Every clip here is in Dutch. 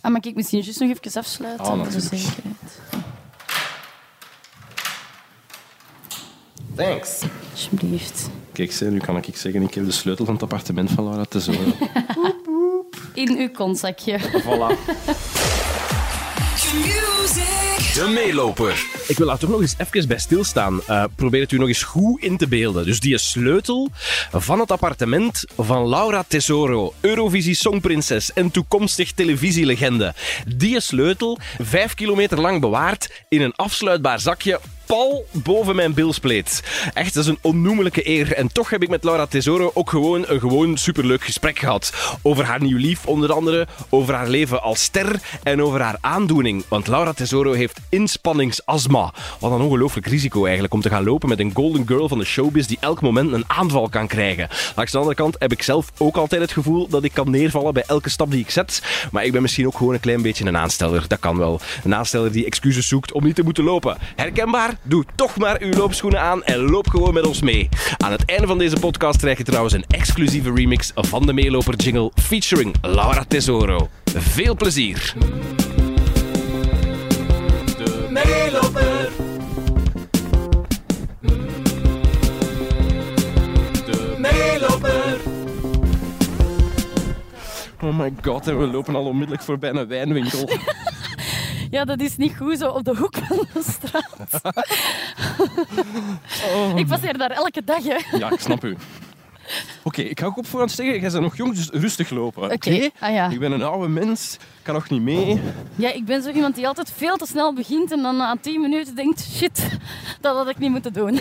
Ah, mag ik misschien juist nog even afsluiten? Ah, voor de zekerheid. Thanks. Alsjeblieft. Kijk, nu kan ik zeggen, ik heb de sleutel van het appartement van Laura Tesoro. In uw kontzakje. voilà. De meeloper. Ik wil daar toch nog eens even bij stilstaan. Eh, probeer het u nog eens goed in te beelden. Dus die sleutel van het appartement van Laura Tesoro, Eurovisie Songprinses en toekomstig televisielegende. Die sleutel, vijf kilometer lang bewaard in een afsluitbaar zakje pal boven mijn bilspleet. Echt, dat is een onnoemelijke eer. En toch heb ik met Laura Tesoro ook gewoon een gewoon superleuk gesprek gehad. Over haar nieuw lief, onder andere. Over haar leven als ster en over haar aandoening. Want Laura Tesoro heeft inspanningsasma. Wat een ongelooflijk risico eigenlijk om te gaan lopen met een golden girl van de showbiz die elk moment een aanval kan krijgen. Langs de andere kant heb ik zelf ook altijd het gevoel dat ik kan neervallen bij elke stap die ik zet. Maar ik ben misschien ook gewoon een klein beetje een aansteller. Dat kan wel. Een aansteller die excuses zoekt om niet te moeten lopen. Herkenbaar? Doe toch maar uw loopschoenen aan en loop gewoon met ons mee. Aan het einde van deze podcast krijg je trouwens een exclusieve remix van de meeloper jingle featuring Laura Tesoro. Veel plezier! De meeloper. De meeloper. Oh my god, en we lopen al onmiddellijk voorbij een wijnwinkel. Ja, dat is niet goed zo op de hoek van de straat. Ik passeer daar elke dag, hè. Ja, ik snap u. Oké, ik ga ook op voorhand zeggen, jij bent nog jong, dus rustig lopen. Oké? Ah ja. Ik ben een oude mens, kan nog niet mee. Ja, ik ben zo iemand die altijd veel te snel begint en dan na 10 minuten denkt, shit, dat had ik niet moeten doen.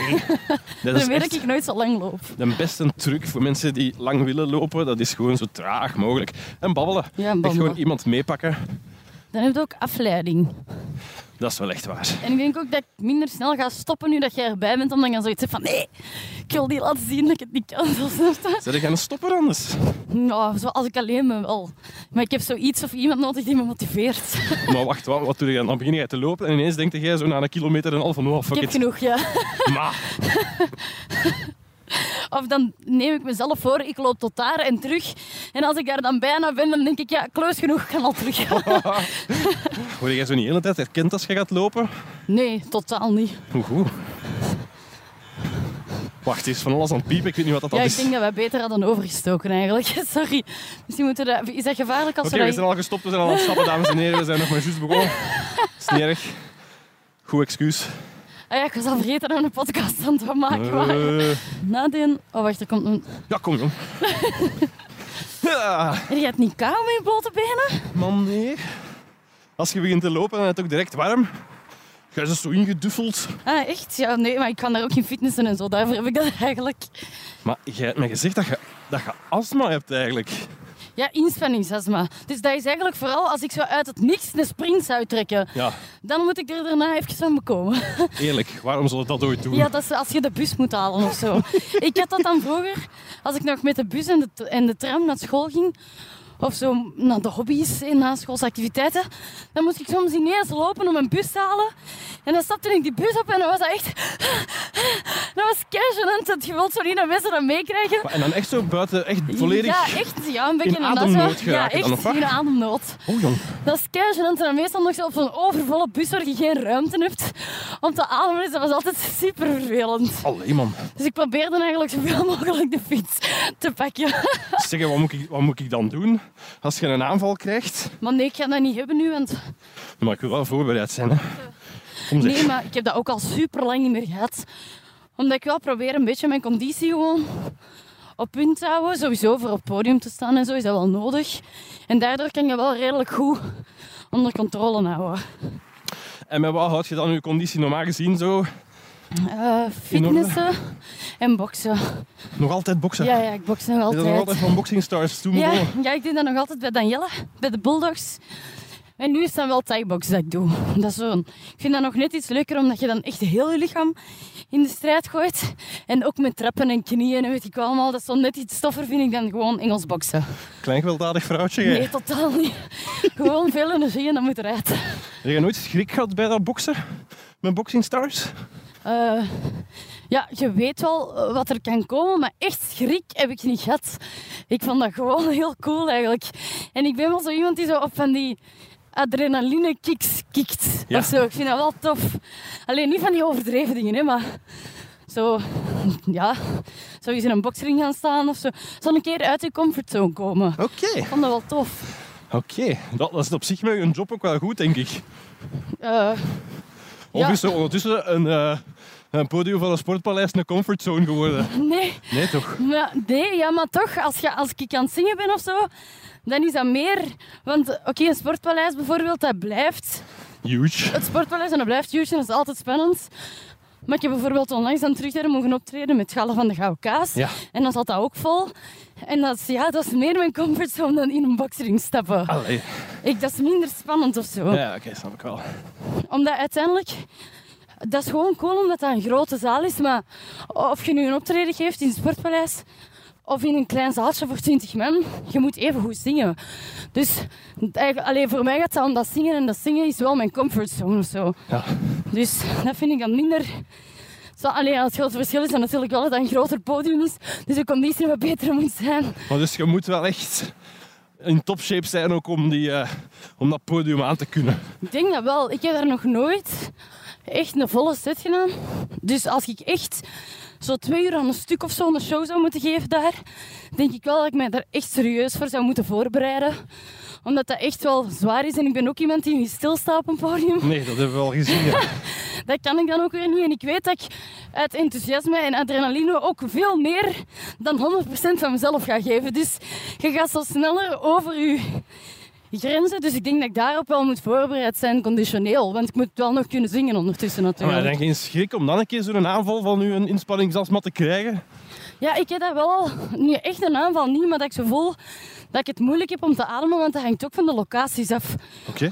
Dat Dan weet ik nooit zo lang loop. de beste truc voor mensen die lang willen lopen. Dat is gewoon zo traag mogelijk. En babbelen. Ja, babbelen. gewoon iemand meepakken. Dan heb je ook afleiding. Dat is wel echt waar. En ik denk ook dat ik minder snel ga stoppen nu dat jij erbij bent, omdat ik dan zoiets heb van nee, ik wil niet laten zien dat ik het niet kan. Zo snap je? Gaan stoppen anders? Nou, zoals ik alleen ben wel. Maar ik heb zoiets of iemand nodig die me motiveert. Maar wacht, wat, wat doe je dan? Dan begin je te lopen en ineens denk jij zo na een kilometer en half van oh, fuck Ik heb it. genoeg, ja. Maar, Of dan neem ik mezelf voor, ik loop tot daar en terug. En als ik daar dan bijna ben, dan denk ik, ja, close genoeg, ik kan al terug. word jij zo niet de hele tijd herkend als je gaat lopen? Nee, totaal niet. Hoe goed. Wacht, is van alles aan het piepen. Ik weet niet wat dat Ja, ik is. denk dat wij beter hadden overgestoken eigenlijk. Sorry. Misschien moeten we dat... Is dat gevaarlijk als Oké, we we dat... zijn al gestopt, we zijn al aan het stappen, dames en heren. We zijn nog maar juist begonnen. is niet erg. Goed excuus. Ah ja, ik was al vergeten dat we een podcast aan het maken waren. Nadien... Oh, wacht, er komt een... ja, kom jong. Ja, En je hebt niet kou met je blote benen? man, nee. Als je begint te lopen, dan is het ook direct warm. Jij is zo ingeduffeld. Ah, echt? Ja, nee, maar ik kan daar ook in fitnessen en zo. Daarvoor heb ik dat eigenlijk. Maar jij hebt mij gezegd dat je, dat je astma hebt eigenlijk. Ja, inspanningsasma. Dus dat is eigenlijk vooral als ik zo uit het niks een sprint zou trekken. Ja, Dan moet ik er daarna even van bekomen. eerlijk. Waarom zullen we dat ooit doen? Ja, dat is als je de bus moet halen of zo. Ik had dat dan vroeger, als ik nog met de bus en de, en de tram naar school ging, of zo naar de hobby's en na schoolsactiviteiten, dan moest ik soms ineens lopen om een bus te halen. En dan stapte ik die bus op en dan was dat echt... Dat was kei dat Je wilt zo niet dat mensen dat meekrijgen. En dan echt zo buiten, echt volledig... Ja, echt. Ja, een beetje in ademnood. Ja, dan, echt wat? in ademnood. Oh jong. Dat is gênant. En dan meestal nog zo op zo'n overvolle bus waar je geen ruimte hebt om te ademen. Dus dat was altijd super vervelend. Allee man. Dus ik probeerde eigenlijk zoveel mogelijk de fiets te pakken. Zeg, wat moet, ik, wat moet ik dan doen als je een aanval krijgt? Maar nee, ik ga dat niet hebben nu, want... Maar ik wil wel voorbereid zijn. Hè. Nee, maar ik heb dat ook al super lang niet meer gehad. Omdat ik wel probeer een beetje mijn conditie gewoon op punt te houden. Sowieso voor op het podium te staan en zo is dat wel nodig. En daardoor kan je wel redelijk goed onder controle houden. En met wat houd je dan je conditie normaal gezien zo? Eh, fitnessen en boksen. Nog altijd boksen? Ja, ja, ik boks nog Is dat nog altijd. altijd van Boxing Stars toen Ja, ja, ik doe dat nog altijd bij Danielle, bij de Bulldogs. En nu is dat wel thai-box dat ik doe. Dat is zo, ik vind dat nog net iets leuker, omdat je dan echt heel je lichaam in de strijd gooit. En ook met trappen en knieën en weet ik wel allemaal. Dat is zo net iets stoffer, vind ik, dan gewoon Engels boksen. Klein gewelddadig vrouwtje. Nee, totaal niet. gewoon veel energie en dan moet eruit. Heb je nooit schrik gehad bij dat boksen? Met Boxing Stars? Eh, ja, je weet wel eh, wat er kan komen, maar echt schrik heb ik niet gehad. Ik vond dat gewoon heel cool eigenlijk. En ik ben wel zo iemand die zo op van die adrenaline kicks kikt. Ja. Of zo. Ik vind dat wel tof. Alleen niet van die overdreven dingen, hè, maar zo, ja, zo eens in een boxring gaan staan of zo. Zo een keer uit je comfortzone komen. Oké, Ik vond dat wel tof. oké. Dat, dat is op zich met een job ook wel goed, denk ik. Eh, Of is er ondertussen een, eh, een podium van een sportpaleis een comfortzone geworden? nee, Nee, toch? maar, nee, ja, maar toch, als, je, als ik aan het zingen ben of zo, dan is dat meer. Want oké, een sportpaleis bijvoorbeeld, dat blijft. Huge. Het sportpaleis en dat blijft huge en dat is altijd spannend. Maar ik heb bijvoorbeeld onlangs aan terugtreden mogen optreden met Gallen van de Gouden Kaas. Ja. En dan zat dat ook vol. En dat is, ja, dat is meer mijn comfortzone dan in een boxring stappen. Allee. Ik, dat is minder spannend of zo. Ja, oké, snap ik wel. Omdat uiteindelijk... Dat is gewoon cool omdat dat een grote zaal is. Maar of je nu een optreden geeft in het Sportpaleis... Of in een klein zaaltje voor 20 man, je moet even goed zingen. Dus alleen voor mij gaat het om dat zingen. En dat zingen is wel mijn comfortzone of zo. Ja. Dus dat vind ik dan minder... Alleen het grote verschil is dan natuurlijk wel dat het een groter podium is. Dus de conditie wat beter moet zijn. Maar dus je moet wel echt in topshape zijn ook om, die, eh, om dat podium aan te kunnen. Ik denk dat wel. Ik heb daar nog nooit echt een volle set gedaan. Dus als ik echt zo twee uur aan een stuk of zo een show zou moeten geven daar, denk ik wel dat ik mij daar echt serieus voor zou moeten voorbereiden. Omdat dat echt wel zwaar is. En ik ben ook iemand die niet stilstaat op een podium. Nee, dat hebben we al gezien. Ja. Dat kan ik dan ook weer niet. En ik weet dat ik uit enthousiasme en adrenaline ook veel meer dan 100% van mezelf ga geven. Dus je gaat zo sneller over je grenzen. Dus ik denk dat ik daarop wel moet voorbereid zijn, conditioneel. Want ik moet wel nog kunnen zingen ondertussen Maar natuurlijk. dan geen schrik om dan een keer zo'n aanval van u een inspanningsastma te krijgen? Ja, ik heb dat wel al. Niet echt een aanval, niet, maar dat ik zo voel dat ik het moeilijk heb om te ademen. Want dat hangt ook van de locaties af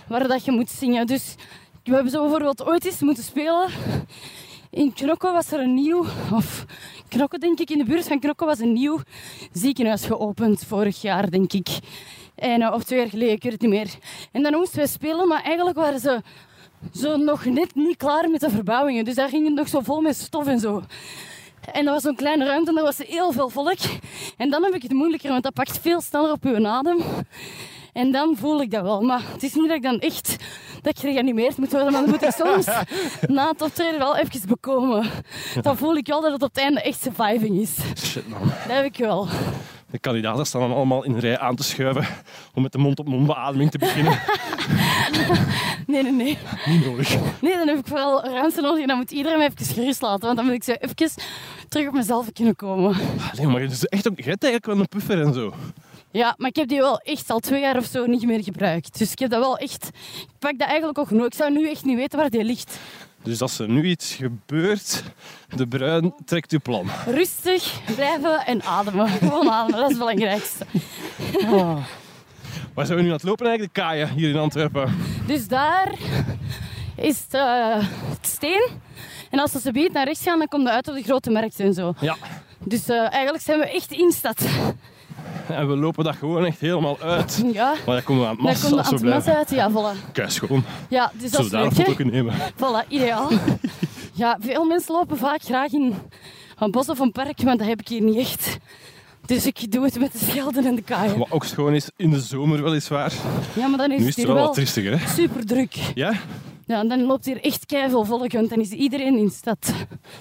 waar dat je moet zingen. Dus we hebben zo bijvoorbeeld ooit eens moeten spelen. In Knokke was er een nieuw, of Knokke denk ik, in de buurt van Knokke was een nieuw ziekenhuis geopend vorig jaar, denk ik. En, eh, of twee jaar geleden, ik weet het niet meer. En dan moesten we spelen, maar eigenlijk waren ze zo nog net niet klaar met de verbouwingen. Dus daar ging het nog zo vol met stof en zo. En dat was zo'n kleine ruimte en daar was heel veel volk. En dan heb ik het moeilijker, want dat pakt veel sneller op uw adem. En dan voel ik dat wel. Maar het is niet dat ik dan echt dat ik gereanimeerd moet worden. Maar dan moet ik soms na het optreden wel even bekomen. Dan voel ik wel dat het op het einde echt surviving is. Shit man. Dat heb ik wel. De kandidaten staan dan allemaal in een rij aan te schuiven om met de mond-op-mond beademing te beginnen. Nee, nee, nee. Niet nodig. Nee, dan heb ik vooral ruimte nodig en dan moet iedereen me even gerust laten. Want dan moet ik zo even terug op mezelf kunnen komen. Nee, maar je is echt ook, je hebt eigenlijk wel een puffer en zo. Ja, maar ik heb die wel echt al twee jaar of zo niet meer gebruikt. Dus ik heb dat wel echt... Ik pak dat eigenlijk ook nooit. Ik zou nu echt niet weten waar die ligt. Dus als er nu iets gebeurt, de bruin trekt uw plan. Rustig blijven en ademen. Gewoon ademen, dat is het belangrijkste. Waar zijn we nu aan het lopen eigenlijk? De kaaien hier in Antwerpen. Dus daar is het, eh, het steen. En als we zo biedt naar rechts gaan, dan komt je uit op de grote markt en zo. Ja. Dus eh, eigenlijk zijn we echt in stad. En we lopen dat gewoon echt helemaal uit. Ja, Maar daar komen we aan het massa komt de als we Antemas blijven. uit. Ja, voilà. Kijk, schoon. Ja, dus dat is daar een leuk, foto nemen? Voilà, ideaal. Ja, veel mensen lopen vaak graag in een bos of een park, maar dat heb ik hier niet echt. Dus ik doe het met de schelden en de kaaien. Wat ook schoon is in de zomer weliswaar. Ja, maar dan is Nu het is het hier wel hè? super druk. Ja? Ja, en dan loopt hier echt keiveel volk, want dan is iedereen in stad.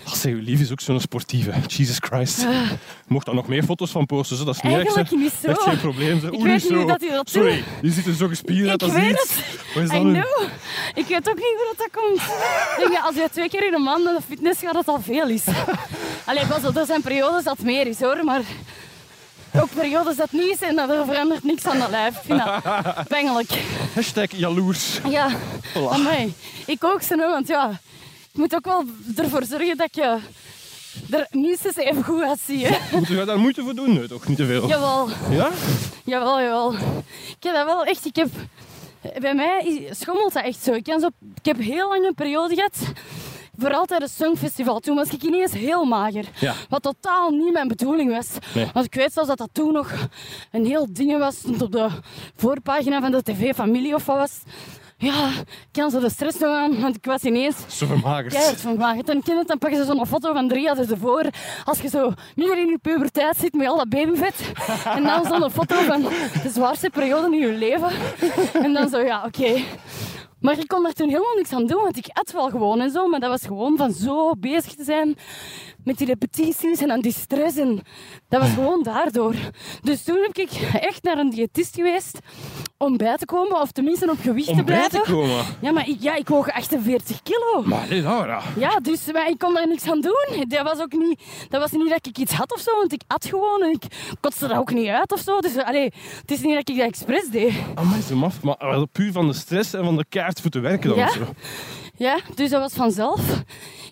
Zeg, uw lief is ook zo'n sportieve. Jesus Christ. Je mocht daar nog meer foto's van posten, zo. dat is niet Eigenlijk hè? niet zo. Echt geen probleem. Zo. Ik weet niet hoe dat hij dat Sorry, die ziet er zo gespierd uit Ik als weet iets. Wat is I dat nu? know. Ik weet ook niet hoe dat, dat komt. Ik denk dat als je twee keer in een maand naar de fitness gaat, dat al veel is. Allee, pas op, er zijn periodes dat het meer is hoor, maar ook periodes dat niet is en dat er verandert niks aan dat lijf. Ik vind dat. Hashtag jaloers. Ja, Voilà. amai. Ik ook zo, want ja, je moet ook wel ervoor zorgen dat je er minstens even goed. Hè. Moeten we daar moeite voor doen? Nee, toch niet te veel. Jawel, Ja? jawel, jawel. Ik heb dat wel echt, ik heb... Bij mij schommelt dat echt zo. Ik, zo. ik heb heel lang een periode gehad, vooral tijdens het Songfestival. Toen was ik ineens heel mager. Ja. Wat totaal niet mijn bedoeling was. Nee. Want ik weet zelfs dat dat toen nog een heel ding was. Stond op de voorpagina van de tv Familie of wat was. ja, ik kan zo de stress nog aan, want ik was ineens Zo vermagerd. keihard. En kind, dan pakken ze zo'n foto van drie jaar ervoor. Als je zo midden in je puberteit zit met al dat babyvet. En dan zo'n foto van de zwaarste periode in je leven. En dan zo, ja, oké. Maar ik kon daar toen helemaal niks aan doen, want ik at wel gewoon en zo. Maar dat was gewoon van zo bezig te zijn met die repetities en dan die stress. En dat was gewoon daardoor. Dus toen heb ik echt naar een diëtist geweest om bij te komen, of tenminste op gewicht te Om bij te blijven. komen. Ja, maar ik, ja, ik woog 48 kilo. Maar nee, Laura. Ja, dus maar ik kon daar niks aan doen. Dat was ook niet, dat was niet dat ik iets had of zo, want ik at gewoon en ik kotste dat ook niet uit of zo. Dus allee, het is niet dat ik dat expres deed. Amai, zo maf. Maar puur van de stress en van de kaart voor te werken dan Ja. zo. Ja, dus dat was vanzelf.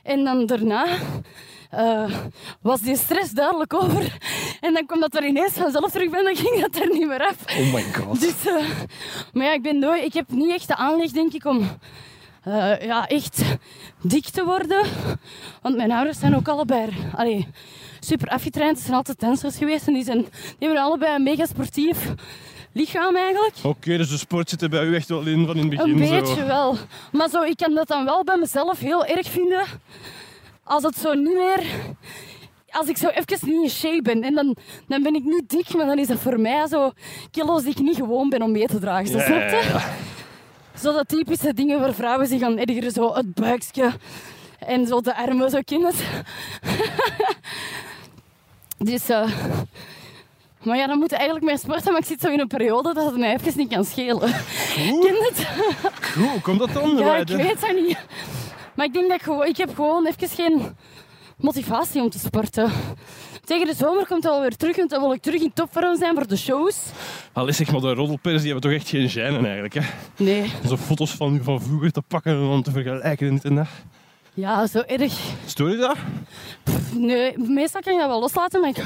En dan daarna eh, was die stress duidelijk over. En dan kwam dat er ineens vanzelf terug bij en dan ging dat er niet meer af. Oh my god. Dus, eh, maar ja, ik ben nooit, ik heb niet echt de aanleg, denk ik, om eh, ja, echt dik te worden. Want mijn ouders zijn ook allebei allee, super afgetraind. Ze zijn altijd dansers geweest en die, zijn, die hebben allebei een mega sportief lichaam eigenlijk. Oké, dus de sport zit er bij u echt wel in van in het Een begin. beetje zo. wel. Maar zo, ik kan dat dan wel bij mezelf heel erg vinden. Als het zo niet meer... Als ik zo even niet in shape ben. En dan, dan ben ik niet dik, maar dan is dat voor mij zo kilo's die ik niet gewoon ben om mee te dragen. Zo, snap je? Zo dat typische dingen waar vrouwen zich gaan ergeren. Zo het buikje en zo de armen, zo kinderen. dus... eh, maar ja, dan moet je eigenlijk meer sporten, maar ik zit zo in een periode dat het mij even niet kan schelen. Ken je het? Hoe komt dat dan? Ja, ik weet dat niet. Maar ik denk dat ik gewoon, ik heb gewoon even geen motivatie om te sporten. Tegen de zomer komt het wel weer terug, want dan wil ik terug in topvorm zijn voor de shows. Al is zeg maar, de roddelpers die hebben toch echt geen gênen eigenlijk. Hè? Nee. Zo foto's van u van vroeger te pakken en om te vergelijken en dit en dat. Ja, zo erg. Stoor je dat? Nee, meestal kan je dat wel loslaten, maar ik,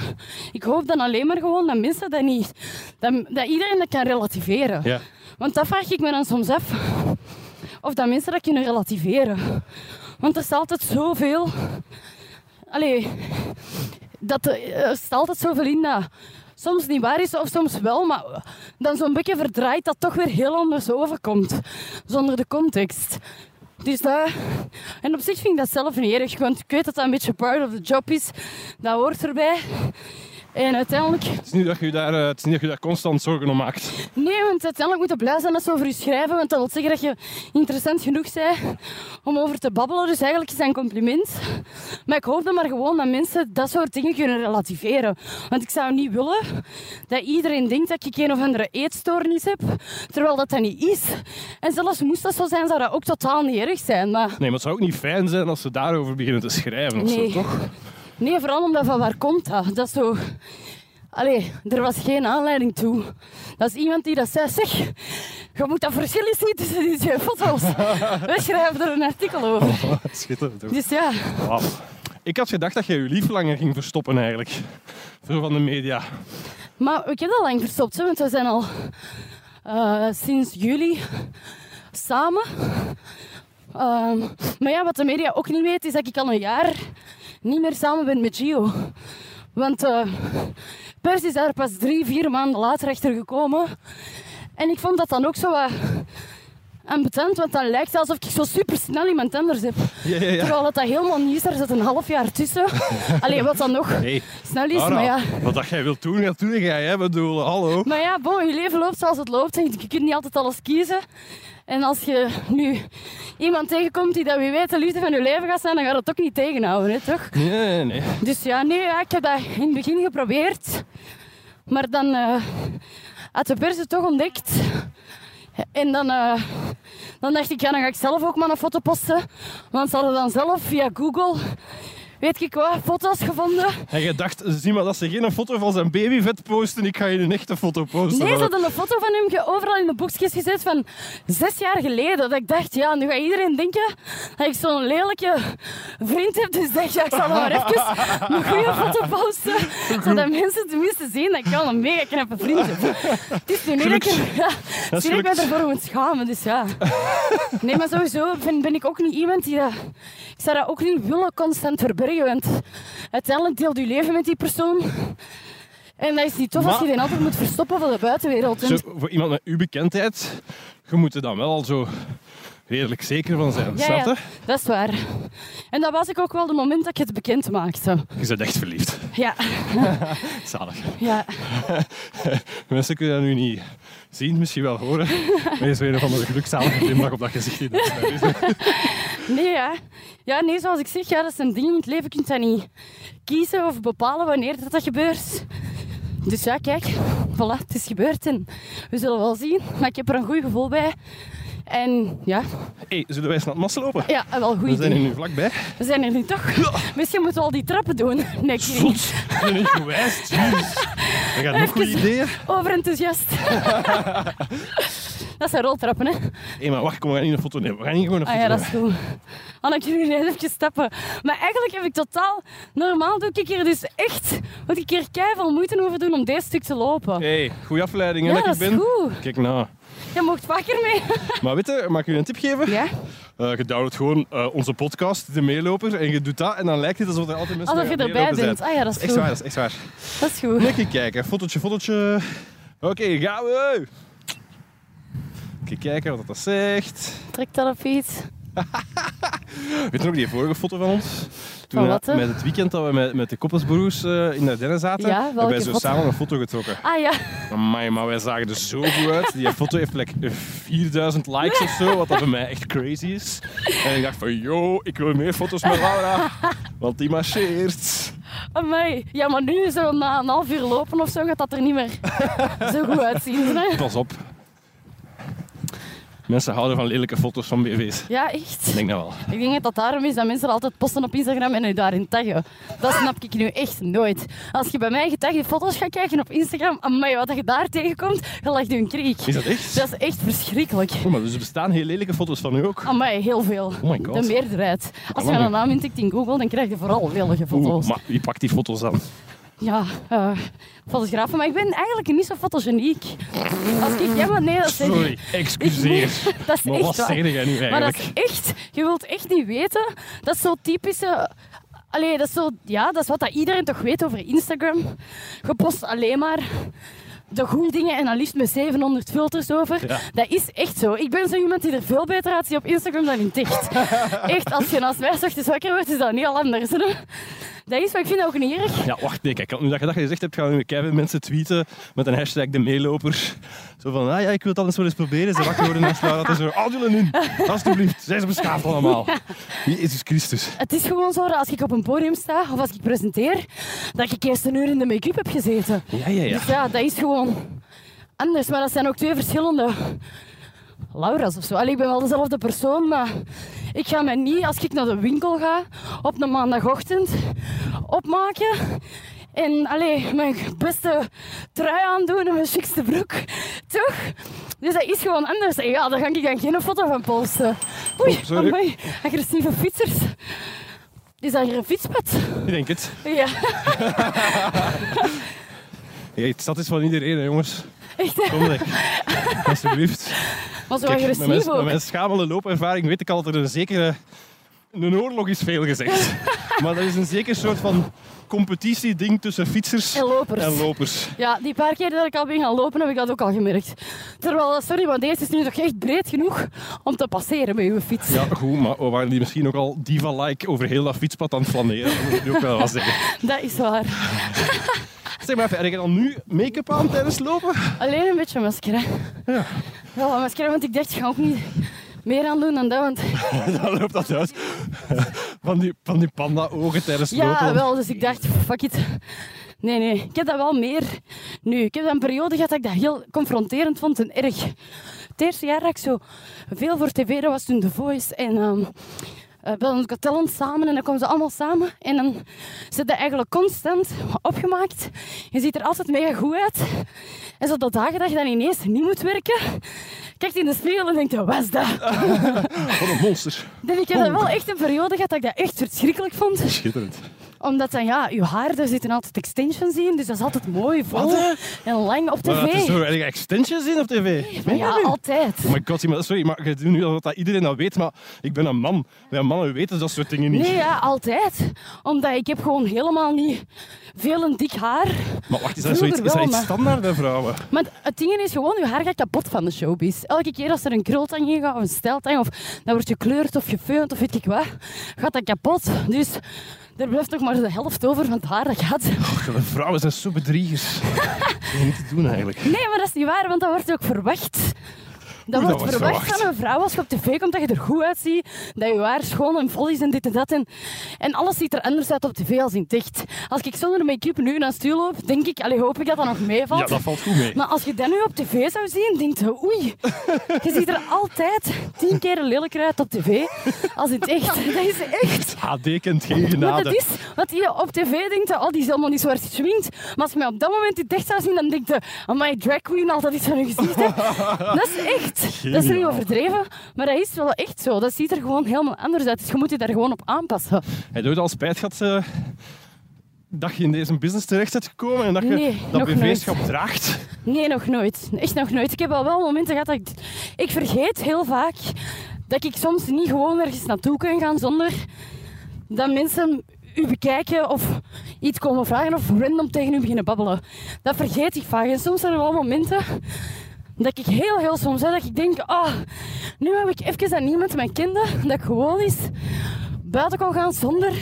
ik hoop dan alleen maar gewoon dat mensen dat niet... Dat, dat iedereen dat kan relativeren. Ja. Want dat vraag ik me dan soms af. Of dat mensen dat kunnen relativeren. Want er is altijd zoveel... Allee, dat er, er staat altijd zoveel in dat soms niet waar is of soms wel, maar dan zo'n beetje verdraait dat toch weer heel anders overkomt. Zonder de context. Dus dat... En op zich vind ik dat zelf niet erg, want ik weet dat dat een beetje part of the job is. Dat hoort erbij. En uiteindelijk... Het is niet dat je daar, eh, het is niet dat je daar constant zorgen om maakt. Nee, want uiteindelijk moet je blij zijn dat ze over je schrijven, want dat wil zeggen dat je interessant genoeg bent om over te babbelen. Dus eigenlijk is dat een compliment. Maar ik hoop dan maar gewoon dat mensen dat soort dingen kunnen relativeren. Want ik zou niet willen dat iedereen denkt dat ik een of andere eetstoornis heb, terwijl dat dat niet is. En zelfs moest dat zo zijn, zou dat ook totaal niet erg zijn. Maar Nee, maar het zou ook niet fijn zijn als ze daarover beginnen te schrijven of Nee. zo, toch? Nee, vooral omdat van waar komt dat? Dat is zo... Allee, er was geen aanleiding toe. Dat is iemand die dat zei, zeg, je moet dat verschil eens zien tussen die twee foto's. We schrijven er een artikel over. Schitterend, toch? Dus ja, Wauw. Ik had gedacht dat jij je lief langer ging verstoppen eigenlijk. Voor van de media. maar ik heb dat lang verstopt, hè, want we zijn al eh, sinds juli samen. Ehm, maar ja, wat de media ook niet weet, is dat ik al een jaar niet meer samen ben met Gio. Want eh, Pers is daar pas drie, vier maanden later achter gekomen. En ik vond dat dan ook zo wat ambetant, want dan lijkt het alsof ik zo super snel iemand anders heb. Ja, ja, ja. Terwijl dat, dat helemaal niet is, er zit een half jaar tussen. Alleen wat dan nog Hey, snel is, maar ja. wat dat jij wilt doen, dat doe jij. Hè? Bedoel, hallo. Maar ja, bon, je leven loopt zoals het loopt. En je kunt niet altijd alles kiezen. En als je nu iemand tegenkomt die dat wie weet de liefde van je leven gaat zijn, dan gaat het ook niet tegenhouden, hè, toch? Nee, nee, nee. Dus ja, nee, ja, ik heb dat in het begin geprobeerd. Maar dan eh, had de pers het toch ontdekt. En dan, eh, dan dacht ik, ja, dan ga ik zelf ook maar een foto posten. Want ze hadden dan zelf via Google, weet ik wat, foto's gevonden. En je dacht, zie maar dat ze geen foto van zijn babyvet posten, ik ga je een echte foto posten. Nee, ze hadden een foto van hem overal in de boekjes gezet van zes jaar geleden. Dat ik dacht, ja, nu gaat iedereen denken dat ik zo'n lelijke vriend heb. Dus dacht ja, ik zal maar even een goede foto posten. Zodat mensen tenminste zien dat ik wel een mega knappe vriend heb. Het is nu niet dat ik, ja, dat ik ervoor moet schamen, dus ja. Nee, maar sowieso ben, ben ik ook niet iemand die dat... Ik zou dat ook niet willen constant verbergen, want uiteindelijk deelt je leven met die persoon. En dat is niet tof als je die altijd moet verstoppen voor de buitenwereld. Zo, voor iemand met uw bekendheid, je moet er dan wel al zo redelijk zeker van zijn. Ja, je? ja, dat is waar. En dat was ik ook wel de moment dat ik het bekend maakte. Je bent echt verliefd. Ja, Zalig. ja. Mensen kunnen dat nu niet zien, misschien wel horen. Maar je is weer een van de gelukzalige glimlach op dat gezicht. Nee, ja. Ja, nee, zoals ik zeg, ja, dat is een ding in het leven. Je kunt dat niet kiezen of bepalen wanneer dat, dat gebeurt. Dus ja, kijk, voilà, het is gebeurd en we zullen wel zien. Maar ik heb er een goed gevoel bij. En ja, hey, zullen wij eens naar het massa lopen? ja wel een We goed zijn idee. nu vlakbij. We zijn er nu toch. Misschien moeten we al die trappen doen. Nee, Zot. niet. Ik ben niet gewijs. Je gaat nog goede Even- ideeën. Overenthousiast. dat zijn roltrappen, hè? Hé, maar wacht, kom, we gaan niet een foto nemen. We gaan niet gewoon een Ah foto ja, dat is goed. Dan ik jullie even stappen. Maar eigenlijk heb ik totaal... Normaal doe ik hier dus echt... Moet ik hier keihard moeite over doen om deze stuk te lopen. Hey, goede afleiding hè, Ja, dat dat ik is ben. goed. Kijk nou. Je mocht vaker mee. Maar weet je, mag ik je een tip geven? Ja? Eh, je downloadt gewoon eh, onze podcast, De Meeloper, en je doet dat en dan lijkt het alsof er altijd mensen Alsof je erbij bent. Ah ja, dat is echt waar, goed. dat is echt waar. Dat is goed. Een keer kijken, fotootje, fotootje. Oké, gaan we. Even kijken wat dat zegt. Trek dat op iets. Weet je nog die vorige foto van ons? Toen eh, met het weekend dat we met, met de koppelsbroers eh, in Ardennen zaten, Ja, hebben wij zo foto? samen een foto getrokken. Ah ja. Amai, maar wij zagen er zo goed uit. Die foto heeft like 4000 likes of zo, wat dat bij mij echt crazy is. En ik dacht van, yo, ik wil meer foto's met Laura, want die marcheert. Amai. Ja, maar nu zo na een half uur lopen of zo gaat dat er niet meer zo goed uitzien. Hè? Pas op. Mensen houden van lelijke foto's van BV's. Ja, echt. Ik denk dat wel. Ik denk dat dat daarom is dat mensen altijd posten op Instagram en u daarin taggen. Dat snap ik nu echt nooit. Als je bij mij getagde foto's gaat kijken op Instagram, amai, wat je daar tegenkomt, je lacht je een kriek. Is dat echt? Dat is echt verschrikkelijk. Oh, maar dus er bestaan heel lelijke foto's van u ook. Amai, heel veel. Oh my god. De meerderheid. Als je een naam intikt in Google, dan krijg je vooral lelijke foto's. Oeh, maar wie pakt die foto's dan? Ja, fotografen. Maar ik ben eigenlijk niet zo fotogeniek. Als ik... Ja, maar nee, dat zeg Sorry, excuseer. Dat is Maar echt wat waar. zeg jij nu Maar dat is echt... Je wilt echt niet weten. Dat is zo typische... Allee, dat is zo... Ja, dat is wat dat iedereen toch weet over Instagram. Je post alleen maar de goede dingen en dan liefst met 700 filters over. Ja. Dat is echt zo. Ik ben zo iemand die er veel beter uitziet op Instagram dan in het echt. echt, als je naast mij ochtends wakker wordt, is dat niet al anders. hè. Dat is, maar ik vind dat ook niet erg. Ja, wacht, nee, kijk, nu dat je dat gezegd hebt, gaan we keihard mensen tweeten met een hashtag de meeloper. Zo van, ah ja, ik wil het anders wel eens proberen. Ze wakker worden naast Laura. Dat is zo, Adelen in, alsjeblieft. Zijn ze beschaafd allemaal. Jezus Christus. Het is gewoon zo dat als ik op een podium sta of als ik presenteer, dat ik eerst een uur in de make-up heb gezeten. Ja, ja, ja. Dus ja, dat is gewoon anders. Maar dat zijn ook twee verschillende Laura's of zo. Allee, ik ben wel dezelfde persoon, maar ik ga mij niet, als ik naar de winkel ga, op een maandagochtend opmaken. En allee, mijn beste trui aandoen en mijn chicste broek. Toch? Dus dat is gewoon anders. En ja, daar ga ik dan geen foto van posten. Oei, Oh, amai, agressieve fietsers. Is dat hier een fietspad? Ik denk het. Ja, Ja, het stad is van iedereen, hè, jongens. Echt. Kom lekker. Alsjeblieft. Maar zo Kijk, met agressief mijn, ook. met mijn schamele loopervaring weet ik al dat er een zekere... Een oorlog is veel gezegd. maar dat is een zeker soort van competitieding tussen fietsers En lopers. en lopers. Ja, die paar keer dat ik al ben gaan lopen, heb ik dat ook al gemerkt. Terwijl, sorry, maar deze is nu toch echt breed genoeg om te passeren met uw fiets. Ja, goed, maar we waren die misschien ook al diva-like over heel dat fietspad aan het flaneren. Dat moet ik ook wel wat zeggen. Dat is waar. Zeg maar even, heb je dan nu make-up aan tijdens lopen? Alleen een beetje masker, hè. Ja. Wel, masker, want ik dacht, ik ga ook niet meer aan doen dan dat, want... Dan loopt dat uit. Van die, van die panda-ogen tijdens Ja, lopen. wel, dus ik dacht, fuck it. Nee, nee, ik heb dat wel meer nu. Ik heb een periode gehad dat ik dat heel confronterend vond en erg. Het eerste jaar dat ik zo veel voor tv, dat was toen The Voice en um, uh, Got Talent samen. En dan komen ze allemaal samen. En dan zit dat eigenlijk constant opgemaakt. Je ziet er altijd mega goed uit. En zo de dagen dat je dan ineens niet moet werken, kijkt in de spiegel en denkt, wat is dat? Wat een monster. Dus ik heb dat wel echt een periode gehad dat ik dat echt verschrikkelijk vond. Schitterend. Omdat dan, ja, je haar, daar zitten altijd extensions in. Dus dat is altijd mooi, vol Wat, en lang op is tv. zo, heb je extensions in op tv? Je Ja, altijd. Oh my god, sorry, maar je doet nu alsof dat iedereen dat weet, maar ik ben een man. Wij mannen weten dat soort dingen niet. Nee, ja, altijd. Omdat ik heb gewoon helemaal niet veel en dik haar. Maar wacht, is dat, zoiets, is dat iets standaard bij vrouwen? Maar het ding is gewoon, je haar gaat kapot van de showbiz. Elke keer als er een krultang in gaat, of een steltang, of dat wordt gekleurd of gefeund of weet ik wat, gaat dat kapot. Dus er blijft nog maar de helft over van het haar dat gaat. Och, de vrouwen zijn zo bedriegers. dat is niet te doen eigenlijk. Nee, maar dat is niet waar, want dat wordt ook verwacht. Dat dat wordt verwacht verwacht. van een vrouw als je op tv komt dat je er goed uitziet, dat je haar schoon en vol is en dit en dat. En, en alles ziet er anders uit op tv als in echt. Als ik zonder make-up nu naar stuur loop, denk ik, allee, hoop ik dat dat nog meevalt. Ja, dat valt goed mee. Maar als je dat nu op tv zou zien, denk je, oei, je ziet er altijd tien keer lelijker uit op tv als in het echt. Dat is echt. HD kent geen Maar genade. dat is wat je op tv denkt, oh, die is helemaal niet zo hard geschminkt. Maar als je mij op dat moment in echt zou zien, dan denk je, my drag queen, altijd iets van je gezicht. hè. Dat is echt. Dat is niet overdreven, maar dat is wel echt zo. Dat ziet er gewoon helemaal anders uit. Dus je moet je daar gewoon op aanpassen. Heb je ooit al spijt gehad eh, dat je in deze business terecht bent gekomen en dat je Nee, dat BV-schap draagt? Nee, nog nooit. Echt nog nooit. Ik heb al wel momenten gehad dat ik... Ik vergeet heel vaak dat ik soms niet gewoon ergens naartoe kan gaan zonder dat mensen u bekijken of iets komen vragen of random tegen u beginnen babbelen. Dat vergeet ik vaak. En soms zijn er wel momenten dat ik heel, heel soms heb dat ik denk, ah, nu heb ik even dat niemand mij kende, dat ik gewoon is buiten kon gaan zonder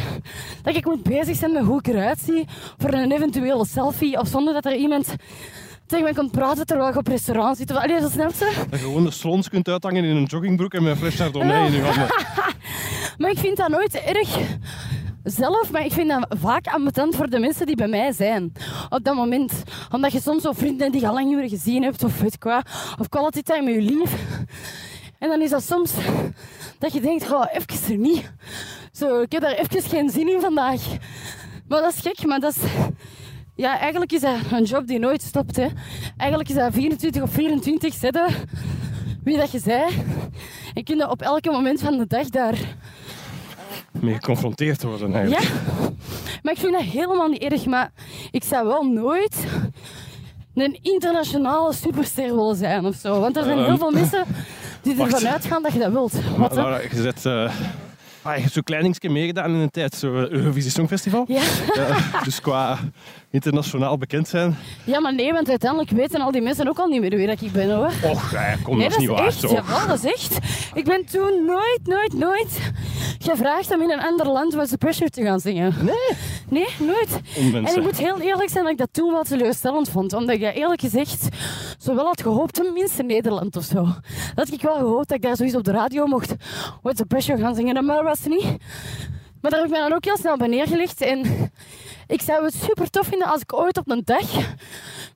dat ik moet bezig zijn met hoe ik eruit zie voor een eventuele selfie of zonder dat er iemand tegen mij komt praten terwijl ik op restaurant zit. Of, allee, dat snap je? Dat je gewoon de slons kunt uithangen in een joggingbroek en met een fles chardonnay in je handen. Maar ik vind dat nooit erg zelf, maar ik vind dat vaak ambetant voor de mensen die bij mij zijn. Op dat moment. Omdat je soms zo vrienden die je al lang niet meer gezien hebt, of weet of quality time met je lief. En dan is dat soms dat je denkt, oh, even er niet. Zo, ik heb daar even geen zin in vandaag. Maar dat is gek, maar dat is... Ja, eigenlijk is dat een job die nooit stopt. Hè. Eigenlijk is dat 24 of 24 zetten wie dat je zei. En kun je op elke moment van de dag daar Mee geconfronteerd worden eigenlijk. ja, maar ik vind dat helemaal niet erg. Maar ik zou wel nooit een internationale superster willen zijn of zo. Want er zijn heel Ehm, veel mensen die ervan uitgaan dat je dat wilt. Wat? Laura, je zet, eh, ah, je hebt zo'n klein dingetje meegedaan in een tijd, zo eh, Eurovisie Songfestival. Ja. Ja, dus qua internationaal bekend zijn. ja, maar nee, want uiteindelijk weten al die mensen ook al niet meer wie dat ik ben hoor. Och, ja, kom, Nee, dat is niet waar. echt. Zo. Jawel, dat is echt. Ik ben toen nooit, nooit, nooit gevraagd om in een ander land Was the Pressure te gaan zingen. Nee, Nee, nooit. onwensen. En ik moet heel eerlijk zijn dat ik dat toen wel teleurstellend vond. Omdat ik dat eerlijk gezegd zo wel had gehoopt, tenminste Nederland of zo. Dat had ik wel gehoopt dat ik daar zoiets op de radio mocht What's the Pressure gaan zingen. Maar niet. Maar daar heb ik me dan ook heel snel bij neergelegd. En ik zou het super tof vinden als ik ooit op een dag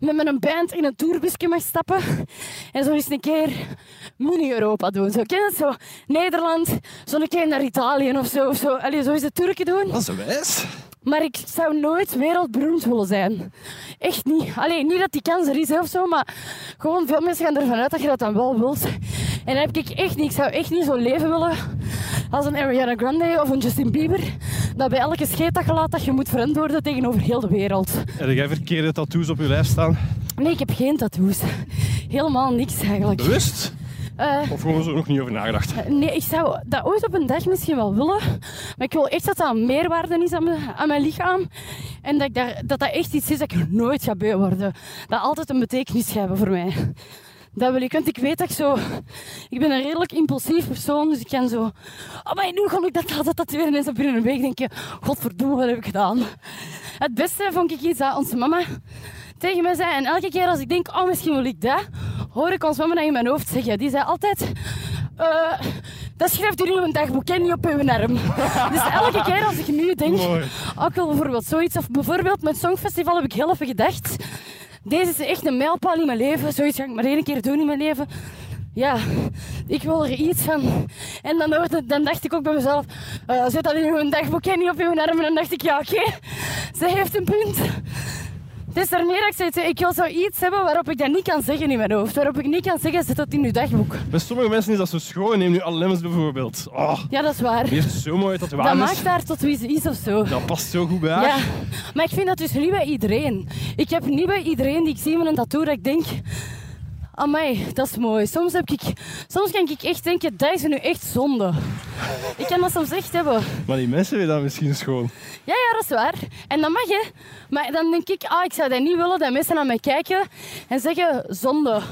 met mijn band in een tourbusje mag stappen. En zo eens een keer mini-Europa doen. Zo, ken het? Zo Nederland, zo een keer naar Italië of zo. Of zo. Allee, zo eens de Turken doen. Dat is wijs. Maar ik zou nooit wereldberoemd willen zijn. Echt niet. Alleen niet dat die kans er is of zo, maar gewoon veel mensen gaan ervan uit dat je dat dan wel wilt. En dat heb ik echt niet. Ik zou echt niet zo leven willen als een Ariana Grande of een Justin Bieber. Dat bij elke scheet dat je laat, dat je moet verantwoorden tegenover heel de wereld. Heb jij verkeerde tattoos op je lijf staan? Nee, ik heb geen tattoos. Helemaal niks eigenlijk. Bewust? Eh, Of gewoon zo nog niet over nagedacht? Nee, ik zou dat ooit op een dag misschien wel willen. Maar ik wil echt dat dat een meerwaarde is aan mijn, aan mijn lichaam. En dat, ik daar, dat dat echt iets is dat ik nooit ga beu worden. Dat altijd een betekenis gaat hebben voor mij. Dat wil ik, want ik weet dat ik zo... Ik ben een redelijk impulsief persoon, dus ik kan zo... Oh, maar nu kon ik dat laten tatoeëren en zo binnen een week denk je... Godverdomme, wat heb ik gedaan? Het beste vond ik iets dat onze mama tegen mij zei. En elke keer als ik denk, oh, misschien wil ik dat, hoor ik ons mama dat in mijn hoofd zeggen. Die zei altijd... eh, dat schrijft u in uw dagboek en niet op uw arm. Dus elke keer als ik nu denk, ook wel bijvoorbeeld zoiets, of bijvoorbeeld met Songfestival heb ik heel even gedacht, deze is echt een mijlpaal in mijn leven, zoiets ga ik maar één keer doen in mijn leven. Ja, ik wil er iets van. En dan, dan dacht ik ook bij mezelf, eh, zet dat in uw dagboek en niet op uw arm. En dan dacht ik, ja oké, ze heeft een punt. Het is er niet dat ik zeg, ik wil zoiets hebben waarop ik dat niet kan zeggen in mijn hoofd. Waarop ik niet kan zeggen, zet dat in uw dagboek. Bij sommige mensen is dat zo schoon. Neem nu Allems bijvoorbeeld. Oh, Ja, dat is waar. die zo mooi Dat tatoeages. maakt haar tot wie ze is of zo. Dat past zo goed bij haar. Ja, maar ik vind dat dus niet bij iedereen. Ik heb niet bij iedereen die ik zie met een tattoo dat ik denk... Amai, dat is mooi. Soms, heb ik, soms kan ik echt denken, dat is nu echt zonde. Ik kan dat soms echt hebben. Maar die mensen vinden dat misschien schoon. Ja, ja, dat is waar. En dat mag, hè. Maar dan denk ik, ah, ik zou dat niet willen dat mensen naar mij kijken en zeggen, zonde. Ah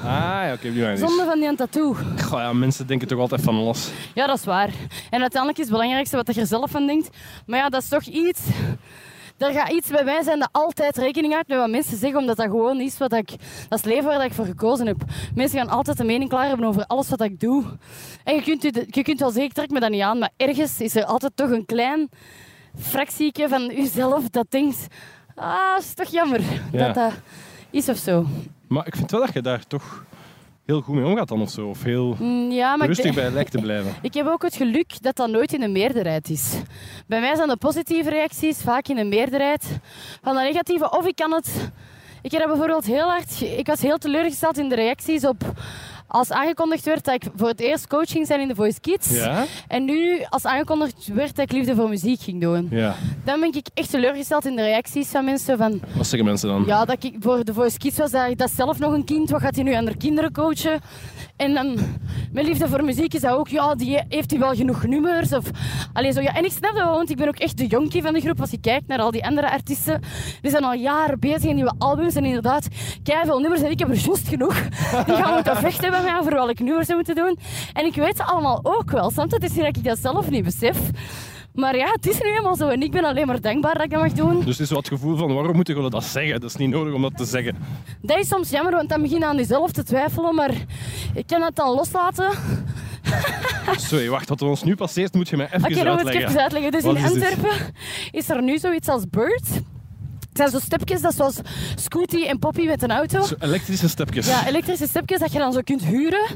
ja, oké, die manier. Zonde van die tattoo. Goh, ja, mensen denken toch altijd van alles. Ja, dat is waar. En uiteindelijk is het belangrijkste wat je er zelf van denkt. Maar ja, dat is toch iets... Er gaat iets bij mij zijn dat altijd rekening houdt met wat mensen zeggen, omdat dat gewoon is wat ik... Dat is het leven waar ik voor gekozen heb. Mensen gaan altijd een mening klaar hebben over alles wat ik doe. En je kunt, je, je kunt wel zeggen, ik trek me dat niet aan, maar ergens is er altijd toch een klein fractieke van jezelf dat denkt... Ah, is toch jammer Ja. dat dat is of zo. Maar ik vind wel dat je daar toch heel goed mee omgaat dan of zo. Of heel Mm, Ja, ik rustig bij lijkt te blijven. Ik heb ook het geluk dat dat nooit in de meerderheid is. Bij mij zijn de positieve reacties vaak in de meerderheid van de negatieve. Of ik kan het... Ik heb bijvoorbeeld heel hard... Ik was heel teleurgesteld in de reacties op... Als aangekondigd werd dat ik voor het eerst coach ging zijn in de Voice Kids. Ja? En nu, als aangekondigd werd dat ik liefde voor muziek ging doen. Ja. Dan ben ik echt teleurgesteld in de reacties van mensen van... Wat zeggen mensen dan? Ja, dat ik voor de Voice Kids was, dat, dat zelf nog een kind. Wat gaat hij nu aan de kinderen coachen? En dan, mijn liefde voor muziek is dat ook, ja, die, heeft hij wel genoeg nummers? Of, allee, zo, ja. En ik snap dat wel, want ik ben ook echt de jonkie van de groep. Als je kijkt naar al die andere artiesten, die zijn al jaren bezig in nieuwe albums. En inderdaad, veel nummers en ik heb er juist genoeg. Die gaan moeten vechten bij mij over welke nummers ze moeten doen. En ik weet ze allemaal ook wel. Soms het is niet dat ik dat zelf niet besef. Maar ja, het is nu eenmaal zo. En ik ben alleen maar dankbaar dat ik dat mag doen. Dus het is zo het gevoel van waarom moeten we dat zeggen? Dat is niet nodig om dat te zeggen. Dat is soms jammer, want dan begin je aan jezelf te twijfelen. Maar ik kan het dan loslaten. Sorry, wacht, wat er ons nu passeert moet je mij even Oké, dan moet ik uitleggen. even uitleggen. Dus Wat in is? Antwerpen is er nu zoiets als Bird. Zijn zo stepjes, dat zoals Scooty en Poppy met een auto. Zo elektrische stepjes. Ja, elektrische stepjes dat je dan zo kunt huren.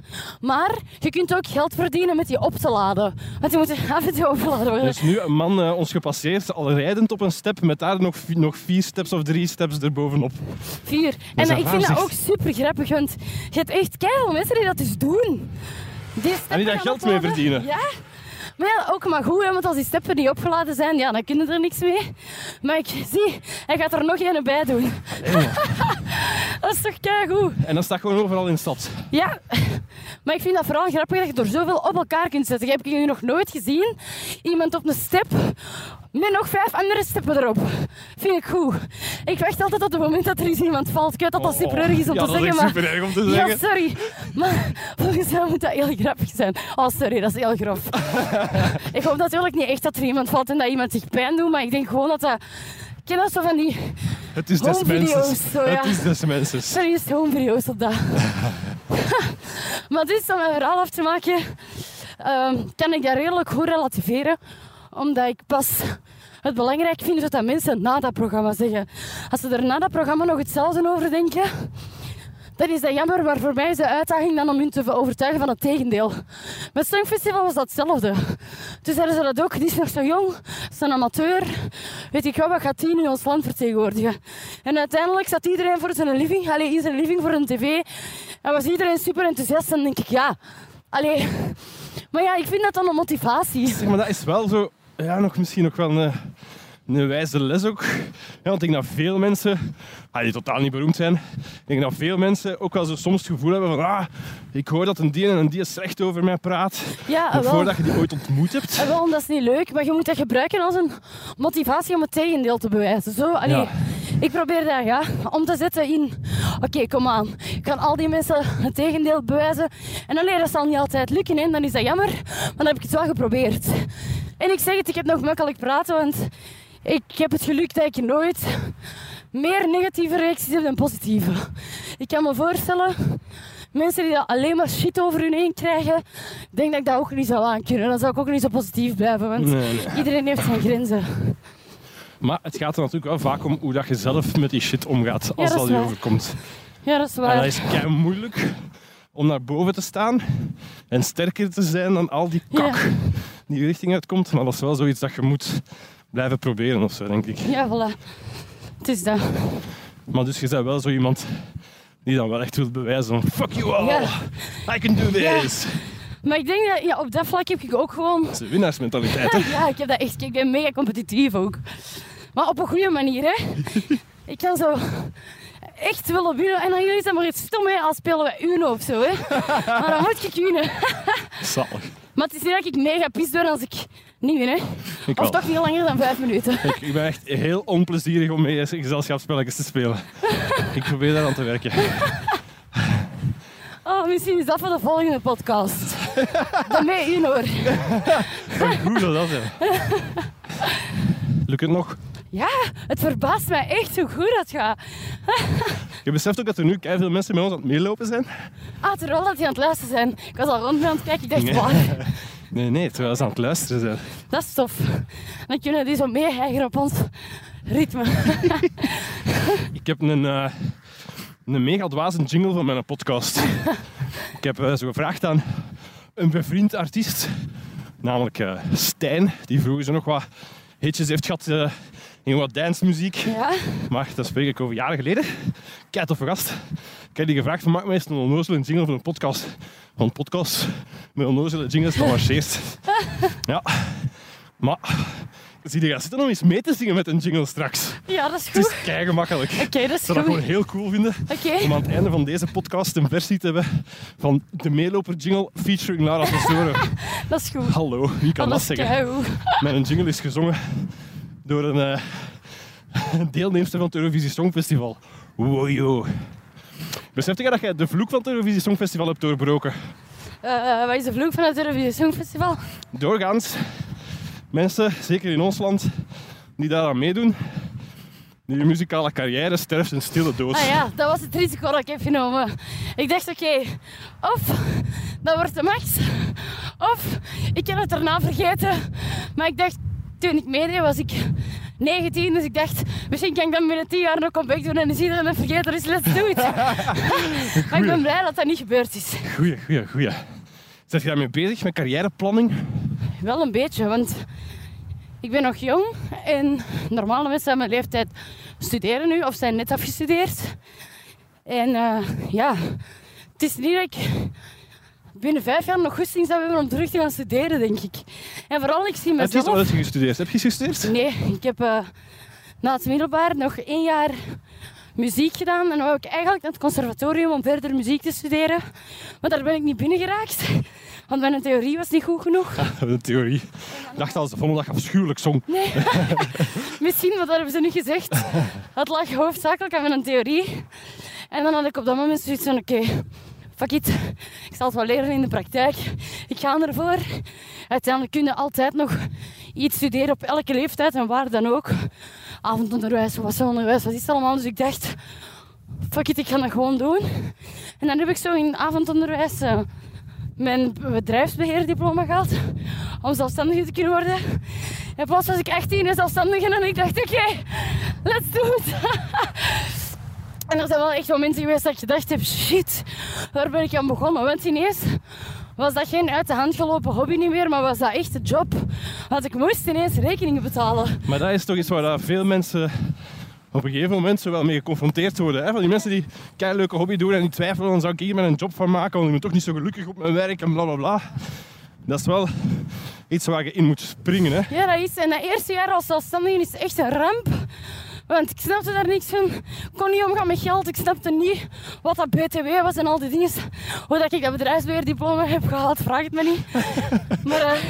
Maar je kunt ook geld verdienen met die op te laden. Want die moeten af en toe opgeladen worden. Er is nu een man eh, ons gepasseerd, al rijdend op een step, met daar nog, nog vier steps of drie steps erbovenop. Vier. En ik vind dat ook super grappig, want je hebt echt keihard mensen die dat dus doen. Die En die daar geld mee verdienen. Ja. Maar ja, ook maar goed, hè, want als die steppen niet opgeladen zijn, ja, dan kunnen er niks mee. Maar ik zie, hij gaat er nog een bij doen. dat is toch keigoed? En dat staat gewoon overal in de stad. Ja, maar ik vind dat vooral grappig dat je er zoveel op elkaar kunt zetten. Ik heb nu nog nooit gezien iemand op een step met nog vijf andere steppen erop. Vind ik goed. Ik wacht altijd op het moment dat er eens iemand valt. Ik weet dat dat super erg is om ja, te zeggen, maar... super erg om te Ja, zeggen. sorry. Maar volgens mij moet dat heel grappig zijn. Oh, sorry, dat is heel grof. ik hoop natuurlijk niet echt dat er iemand valt en dat iemand zich pijn doet, maar ik denk gewoon dat dat... Ken dat zo van die Het is des mensen. zo, ja. Het is des mensen. Serious homevideo's op dat. maar dus, om mijn verhaal af te maken, ehm, kan ik dat redelijk goed relativeren. Omdat ik pas het belangrijk vind wat dat mensen na dat programma zeggen. Als ze er na dat programma nog hetzelfde over denken, dan is dat jammer. Maar voor mij is de uitdaging dan om hun te overtuigen van het tegendeel. Met Songfestival was dat hetzelfde. Toen zeiden ze dat ook, die is nog zo jong, een amateur. Weet ik wel, wat gaat die nu ons land vertegenwoordigen? En uiteindelijk zat iedereen voor zijn living, allee, zijn living voor een tv. En was iedereen super enthousiast. En denk ik, ja, allee. Maar ja, ik vind dat dan een motivatie. Zeg, maar dat is wel zo, ja, nog, misschien ook wel een, een wijze les ook. Ja, want ik denk dat veel mensen, ah, die totaal niet beroemd zijn, ik denk dat veel mensen ook wel zo soms het gevoel hebben van, ah, ik hoor dat een die en een die slecht over mij praat. Ja, voordat je die ooit ontmoet hebt. En wel, dat is niet leuk, maar je moet dat gebruiken als een motivatie om het tegendeel te bewijzen. Zo, allee, Ja. Ik probeer dat ja, om te zetten in... Oké, kom aan. Ik kan al die mensen het tegendeel bewijzen. En alleen dat zal niet altijd lukken, hè. dan is dat jammer. Maar dan heb ik het wel geprobeerd. En ik zeg het, ik heb nog makkelijk praten, want ik heb het geluk dat ik nooit meer negatieve reacties heb dan positieve. Ik kan me voorstellen... Mensen die dat alleen maar shit over hun heen krijgen, ik denk dat ik dat ook niet zou aankunnen. Dan zou ik ook niet zo positief blijven, want Nee, nee. iedereen heeft zijn grenzen. Maar het gaat er natuurlijk wel vaak om hoe dat je zelf met die shit omgaat als dat dat is je waar. overkomt. Ja, dat is En waar. dat is kei moeilijk om naar boven te staan en sterker te zijn dan al die kak Ja. die je richting uitkomt. Maar dat is wel zoiets dat je moet blijven proberen of zo, denk ik. Ja, voilà. Het is dat. Maar dus je bent wel zo iemand die dan wel echt wil bewijzen van fuck you all, Ja. I can do this. Maar ik denk dat ja, op dat vlak heb ik ook gewoon... Dat is een winnaarsmentaliteit, hè? Ja, ik heb dat echt. Ik ben mega competitief ook. Maar op een goede manier, hè. Ik kan zo echt willen winnen. En dan jullie zijn maar iets stom, hè, als spelen we Uno of zo, hè. Maar dan moet ik winnen. Zalig. Maar het is niet dat ik mega pis ben als ik niet win, hè. Ik Of wel. toch niet langer dan vijf minuten. Ik, ik ben echt heel onplezierig om mee gezelschapsspelletjes te spelen. Ik probeer daar aan te werken. Oh, misschien is dat voor de volgende podcast. Dan mee Uno. Hoe zou dat zijn? Lukt het nog? Ja, het verbaast mij echt hoe goed dat gaat. Je beseft ook dat er nu veel mensen met ons aan het meelopen zijn? Ah, terwijl dat die aan het luisteren zijn. Ik was al rond aan het kijken. Ik dacht, Nee. waar? Nee, nee, terwijl ze aan het luisteren zijn. Dat is tof. Dan kunnen die zo meehijgen op ons ritme. Ik heb een, eh, een mega dwaze jingle van mijn podcast. Ik heb eh, zo gevraagd aan een bevriend artiest, namelijk eh, Stijn, die vroeger zo nog wat hitjes heeft gehad eh, in wat dancemuziek. Ja? Maar dat spreek ik over jaren geleden. Kijk toffe gast. Ik heb die gevraagd van maak me eens een onnozele jingle voor een podcast. Want podcast met onnozele jingles dat marcheert. Ja. Maar zie je gaat zitten om eens mee te zingen met een jingle straks. Ja, dat is Het is goed. kei gemakkelijk. Oké, dat Ik is zou dat goed. gewoon heel cool vinden Oké. om aan het einde van deze podcast een versie te hebben van de meeloper jingle featuring Lara Tesoro. Dat is goed. Hallo, wie kan dat dat zeggen? keigoed. Mijn jingle is gezongen door een eh, deelnemster van het Eurovisie Songfestival. Wojo. Besef je dat jij de vloek van het Eurovisie Songfestival hebt doorbroken? Eh, wat is de vloek van het Eurovisie Songfestival? Doorgaans, mensen, zeker in ons land, die daaraan meedoen, die muzikale carrière sterft een stille dood. Ah ja, dat was het risico dat ik heb genomen. Ik dacht, oké, of dat wordt de max, of ik kan het daarna vergeten. Maar ik dacht, toen ik meedeed was ik 19, dus ik dacht, misschien kan ik dan binnen 10 jaar nog comeback doen en is iedereen het vergeten, dus let's do it. maar ik ben blij dat dat niet gebeurd is. Goeie, goeie, goeie. Zet je daarmee bezig met carrièreplanning? Wel een beetje, want ik ben nog jong en normale mensen aan mijn leeftijd studeren nu of zijn net afgestudeerd. En eh, ja, het is niet dat ik binnen vijf jaar nog goesting zou hebben om terug te gaan studeren, denk ik. En vooral, ik zie wat mezelf... heb je gestudeerd? Heb je gestudeerd? Nee, ik heb eh, na het middelbaar nog één jaar muziek gedaan. En dan wou ik eigenlijk naar het conservatorium om verder muziek te studeren. Maar daar ben ik niet binnen geraakt. Want mijn theorie was niet goed genoeg. De theorie. Ik dacht al, dat je afschuwelijk zong. Nee. Misschien, dat hebben ze niet gezegd. Het lag hoofdzakelijk aan mijn theorie. En dan had ik op dat moment zoiets van, oké, fuck it. Ik zal het wel leren in de praktijk. Ik ga ervoor. Uiteindelijk kun je altijd nog iets studeren op elke leeftijd en waar dan ook. Avondonderwijs, onderwijs, wat is het allemaal. Dus ik dacht, fuck it, ik ga dat gewoon doen. En dan heb ik zo in avondonderwijs eh, mijn bedrijfsbeheerdiploma gehaald. Om zelfstandiger te kunnen worden. En plots was ik 18 en zelfstandig en ik dacht, oké, do it. en er zijn wel echt momenten geweest dat ik gedacht heb, shit, waar ben ik aan begonnen? Want ineens was dat geen uit de hand gelopen hobby niet meer, maar was dat echt de job. Want ik moest ineens rekeningen betalen. Maar dat is toch iets waar veel mensen op een gegeven moment zo wel mee geconfronteerd worden. Hè? Van die mensen die een leuke hobby doen en die twijfelen, dan zou ik hier met een job van maken, want ik ben toch niet zo gelukkig op mijn werk en bla bla bla. Dat is wel iets waar je in moet springen. Hè? Ja, dat is. En dat eerste jaar als zelfstandige is echt een ramp. Want ik snapte daar niks van. Ik kon niet omgaan met geld. Ik snapte niet wat dat BTW was en al die dingen. Hoe dat ik dat bedrijfsbeheerdiploma heb gehaald, vraag het me niet. maar eh,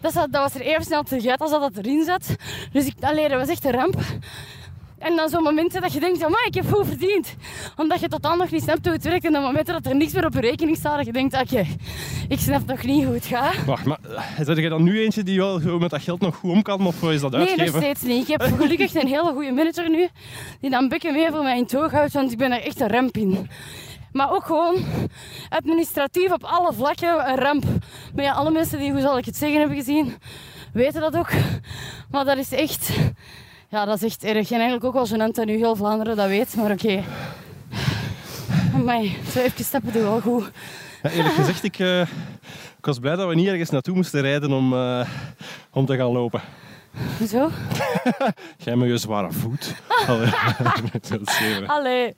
dat, zat- dat was er even snel terug als dat dat erin zat. Dus ik, allee, dat was echt een ramp. En dan zo'n momenten dat je denkt, maar ik heb goed verdiend. Omdat je totaal nog niet snapt hoe het werkt. En dan momenten dat er niks meer op je rekening staat. Dat je denkt, oké, ik snap nog niet hoe het gaat. Wacht, maar eh, zeg je dan nu eentje die wel met dat geld nog goed om kan, of is dat Nee, nog uitgeven? steeds niet. Ik heb gelukkig een hele goede manager nu, die dan bekken mee voor mij in toog houdt, want ik ben er echt een ramp in. Maar ook gewoon administratief op alle vlakken een ramp. Maar ja, alle mensen die, hoe zal ik het zeggen, hebben gezien, weten dat ook. Maar dat is echt, ja, dat is echt erg. En eigenlijk ook wel gênant dat nu heel Vlaanderen dat weet, maar oké. Amai, zo even stappen doen wel goed. Ja, eerlijk gezegd, ik, eh, ik was blij dat we niet ergens naartoe moesten rijden om, eh, om te gaan lopen. Zo? Jij met je zware voet. Allee. Allee.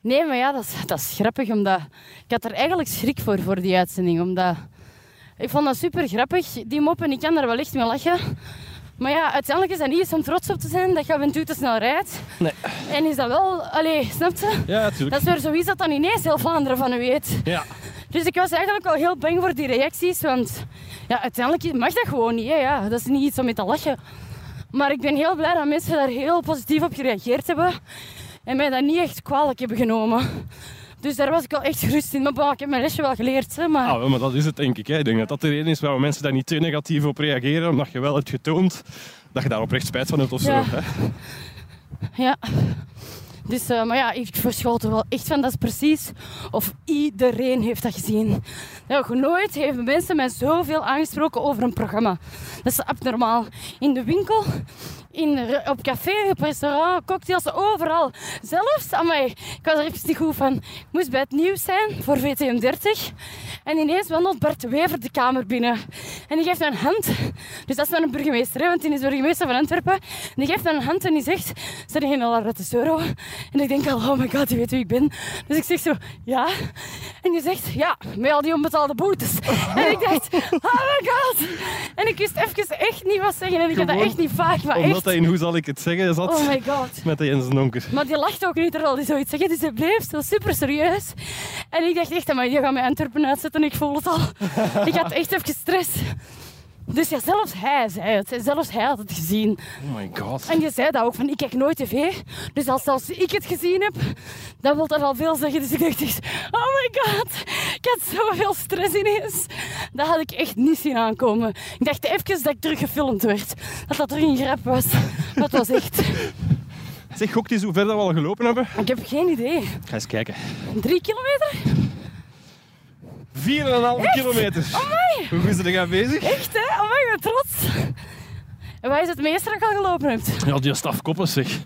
Nee, maar ja, dat is, dat is grappig. Omdat ik had er eigenlijk schrik voor, voor die uitzending. Omdat ik vond dat super grappig, die mop. En ik kan er wel echt mee lachen. Maar ja, uiteindelijk is dat niet eens om trots op te zijn dat je af en toe te snel rijdt. Nee. En is dat wel... Allee, snap je? Ja, natuurlijk. Dat is weer zoiets dat dan ineens heel Vlaanderen van u weet. Ja. Dus ik was eigenlijk wel heel bang voor die reacties. Want ja, uiteindelijk mag dat gewoon niet. Hè, ja. Dat is niet iets om mee te lachen. Maar ik ben heel blij dat mensen daar heel positief op gereageerd hebben. En mij dat niet echt kwalijk hebben genomen. Dus daar was ik wel echt gerust in. Maar ik heb mijn lesje wel geleerd. Hè, maar... Ah, maar dat is het denk ik. Hè. Ik denk dat dat de reden is waarom mensen daar niet te negatief op reageren. Omdat je wel hebt getoond dat je daar oprecht spijt van hebt of zo. Hè. Ja. Dus, eh, maar ja, ik verschoot er wel echt van. Dat is precies of iedereen heeft dat gezien. Nog nooit hebben mensen mij zoveel aangesproken over een programma. Dat is abnormaal. In de winkel, in, op café, op restaurant, cocktails, overal. Zelfs, amai, ik was er even niet goed van. Ik moest bij het nieuws zijn voor VTM 30. En ineens wandelt Bart de Wever de kamer binnen. En die geeft een hand. Dus dat is mijn burgemeester, hè, want die is burgemeester van Antwerpen. En die geeft een hand en die zegt, zijn geen Laura Tesoro? En ik denk al, oh my god, die weet wie ik ben. Dus ik zeg zo, ja. En die zegt, ja, met al die onbetaalde boetes. En ik dacht, oh my god. En ik wist even echt niet wat zeggen. En ik had dat echt niet vaak, maar Omdat echt. hij in hoe zal ik het zeggen zat Oh my god. met de Jens Donker. Maar die lacht ook niet terwijl hij zoiets zegt. Dus hij bleef zo super serieus. En ik dacht echt, maar die gaat mij Antwerpen uitzetten. Ik voel het al. ik had echt even stress. Dus ja, zelfs hij zei het. Zelfs hij had het gezien. Oh my god. En je zei dat ook, van ik kijk nooit tv. Dus als zelfs ik het gezien heb, dan wil dat al veel zeggen. Dus ik dacht echt, oh my god. Ik had zoveel stress ineens. Dat had ik echt niet zien aankomen. Ik dacht even dat ik terug gefilmd werd. Dat dat terug een grap was. Maar het was echt... Zeg, gokt eens hoe ver dat we al gelopen hebben. Ik heb geen idee. Ga eens kijken. Drie kilometer? 4,5 kilometer. Hoe goed is er gaan bezig? Echt, hè? Oh, ik ben trots. En wat is het meeste dat je al gelopen hebt? Ja, die staf koppen zeg.